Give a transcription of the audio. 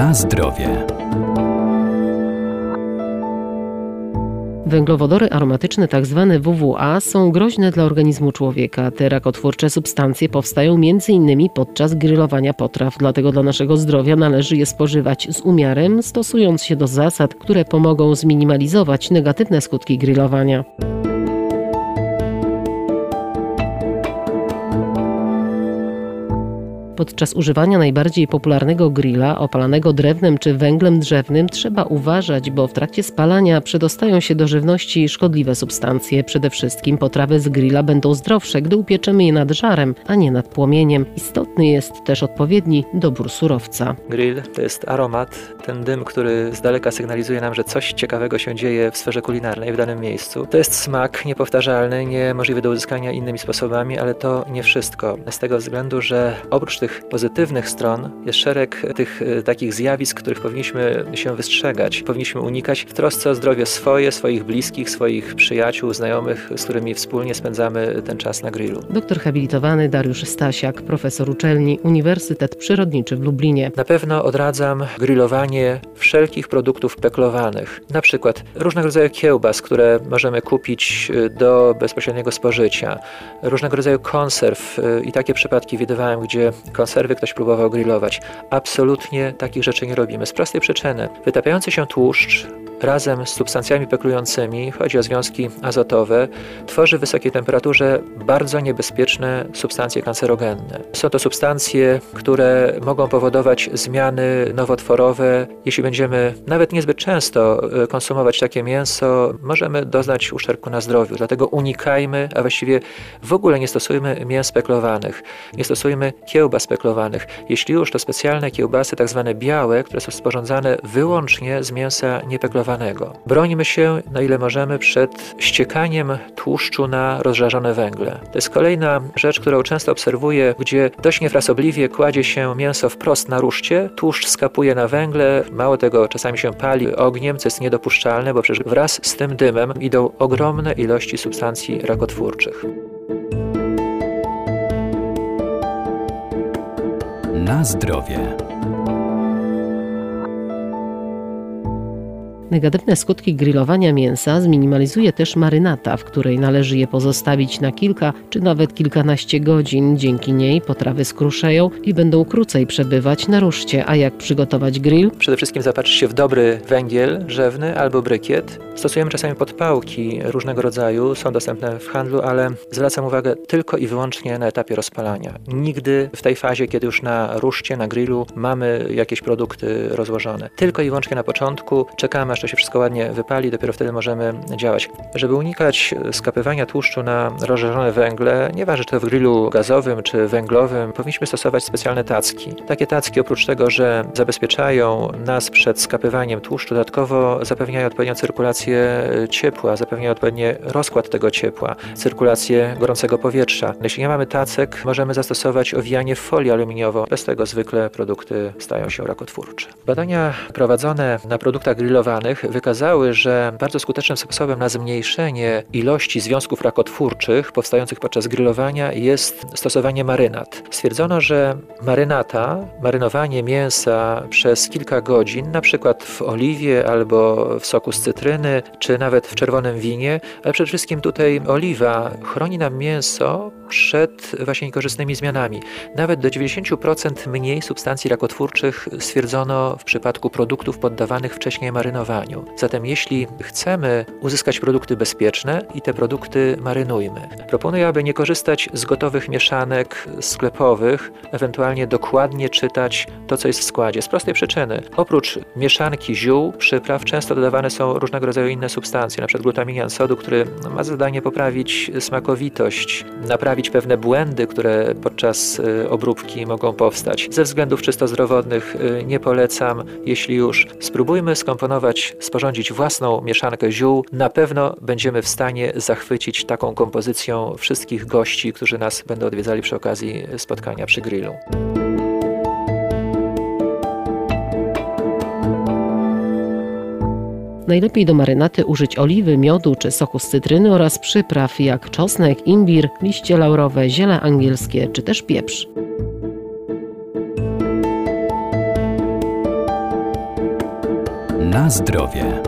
Na zdrowie. Węglowodory aromatyczne, tzw. WWA, są groźne dla organizmu człowieka. Te rakotwórcze substancje powstają m.in. podczas grillowania potraw, dlatego dla naszego zdrowia należy je spożywać z umiarem, stosując się do zasad, które pomogą zminimalizować negatywne skutki grillowania. Podczas używania najbardziej popularnego grilla, opalanego drewnem czy węglem drzewnym, trzeba uważać, bo w trakcie spalania przedostają się do żywności szkodliwe substancje. Przede wszystkim potrawy z grilla będą zdrowsze, gdy upieczemy je nad żarem, a nie nad płomieniem. Istotny jest też odpowiedni dobór surowca. Grill to jest aromat, ten dym, który z daleka sygnalizuje nam, że coś ciekawego się dzieje w sferze kulinarnej w danym miejscu. To jest smak niepowtarzalny, niemożliwy do uzyskania innymi sposobami, ale to nie wszystko. Z tego względu, że oprócz tych tych pozytywnych stron jest szereg tych e, takich zjawisk, których powinniśmy się wystrzegać, powinniśmy unikać w trosce o zdrowie swoje, swoich bliskich, swoich przyjaciół, znajomych, z którymi wspólnie spędzamy ten czas na grillu. Doktor habilitowany Dariusz Stasiak, profesor uczelni Uniwersytet Przyrodniczy w Lublinie. Na pewno odradzam grillowanie wszelkich produktów peklowanych, na przykład różnego rodzaju kiełbas, które możemy kupić e, do bezpośredniego spożycia, różnego rodzaju konserw e, i takie przypadki widywałem, gdzie konserwy ktoś próbował grillować. Absolutnie takich rzeczy nie robimy. Z prostej przyczyny. Wytapiający się tłuszcz razem z substancjami peklującymi, chodzi o związki azotowe, tworzy w wysokiej temperaturze bardzo niebezpieczne substancje kancerogenne. Są to substancje, które mogą powodować zmiany nowotworowe. Jeśli będziemy nawet niezbyt często e, konsumować takie mięso, możemy doznać uszczerbku na zdrowiu. Dlatego unikajmy, a właściwie w ogóle nie stosujmy mięs peklowanych. Nie stosujmy kiełbas peklowanych. Jeśli już, to specjalne kiełbasy, tak zwane białe, które są sporządzane wyłącznie z mięsa niepeklowanego Brońmy się, na ile możemy, przed ściekaniem tłuszczu na rozżarzone węgle. To jest kolejna rzecz, którą często obserwuję, gdzie dość niefrasobliwie kładzie się mięso wprost na ruszcie, tłuszcz skapuje na węgle, mało tego, czasami się pali ogniem, co jest niedopuszczalne, bo przecież wraz z tym dymem idą ogromne ilości substancji rakotwórczych. Na zdrowie. Negatywne skutki grillowania mięsa zminimalizuje też marynata, w której należy je pozostawić na kilka czy nawet kilkanaście godzin. Dzięki niej potrawy skruszeją i będą krócej przebywać na ruszcie. A jak przygotować grill? Przede wszystkim zapatrzyć się w dobry węgiel drzewny albo brykiet. Stosujemy czasami podpałki różnego rodzaju, są dostępne w handlu, ale zwracam uwagę tylko i wyłącznie na etapie rozpalania. Nigdy w tej fazie, kiedy już na ruszcie, na grillu mamy jakieś produkty rozłożone. Tylko i wyłącznie na początku czekamy, aż to się wszystko ładnie wypali, dopiero wtedy możemy działać. Żeby unikać skapywania tłuszczu na rozżarzone węgle, nieważne czy to w grillu gazowym czy węglowym, powinniśmy stosować specjalne tacki. Takie tacki oprócz tego, że zabezpieczają nas przed skapywaniem tłuszczu, dodatkowo zapewniają odpowiednią cyrkulację ciepła, zapewniają odpowiedni rozkład tego ciepła, cyrkulację gorącego powietrza. Jeśli nie mamy tacek, możemy zastosować owijanie w folię aluminiową. Bez tego zwykle produkty stają się rakotwórcze. Badania prowadzone na produktach grillowanych wykazały, że bardzo skutecznym sposobem na zmniejszenie ilości związków rakotwórczych powstających podczas grillowania jest stosowanie marynat. Stwierdzono, że marynata, marynowanie mięsa przez kilka godzin, na przykład w oliwie albo w soku z cytryny, czy nawet w czerwonym winie, ale przede wszystkim tutaj oliwa chroni nam mięso przed właśnie niekorzystnymi zmianami. Nawet do 90% mniej substancji rakotwórczych stwierdzono w przypadku produktów poddawanych wcześniej marynowaniu. Zatem jeśli chcemy uzyskać produkty bezpieczne i te produkty marynujmy. Proponuję, aby nie korzystać z gotowych mieszanek sklepowych, ewentualnie dokładnie czytać to, co jest w składzie. Z prostej przyczyny. Oprócz mieszanki ziół, przypraw, często dodawane są różnego rodzaju inne substancje, np. glutaminian sodu, który ma zadanie poprawić smakowitość, naprawić naprawić pewne błędy, które podczas y, obróbki mogą powstać. Ze względów czysto zdrowotnych y, nie polecam. Jeśli już spróbujmy skomponować, sporządzić własną mieszankę ziół, na pewno będziemy w stanie zachwycić taką kompozycją wszystkich gości, którzy nas będą odwiedzali przy okazji spotkania przy grillu. Najlepiej do marynaty użyć oliwy, miodu czy soku z cytryny oraz przypraw jak czosnek, imbir, liście laurowe, ziele angielskie czy też pieprz. Na zdrowie.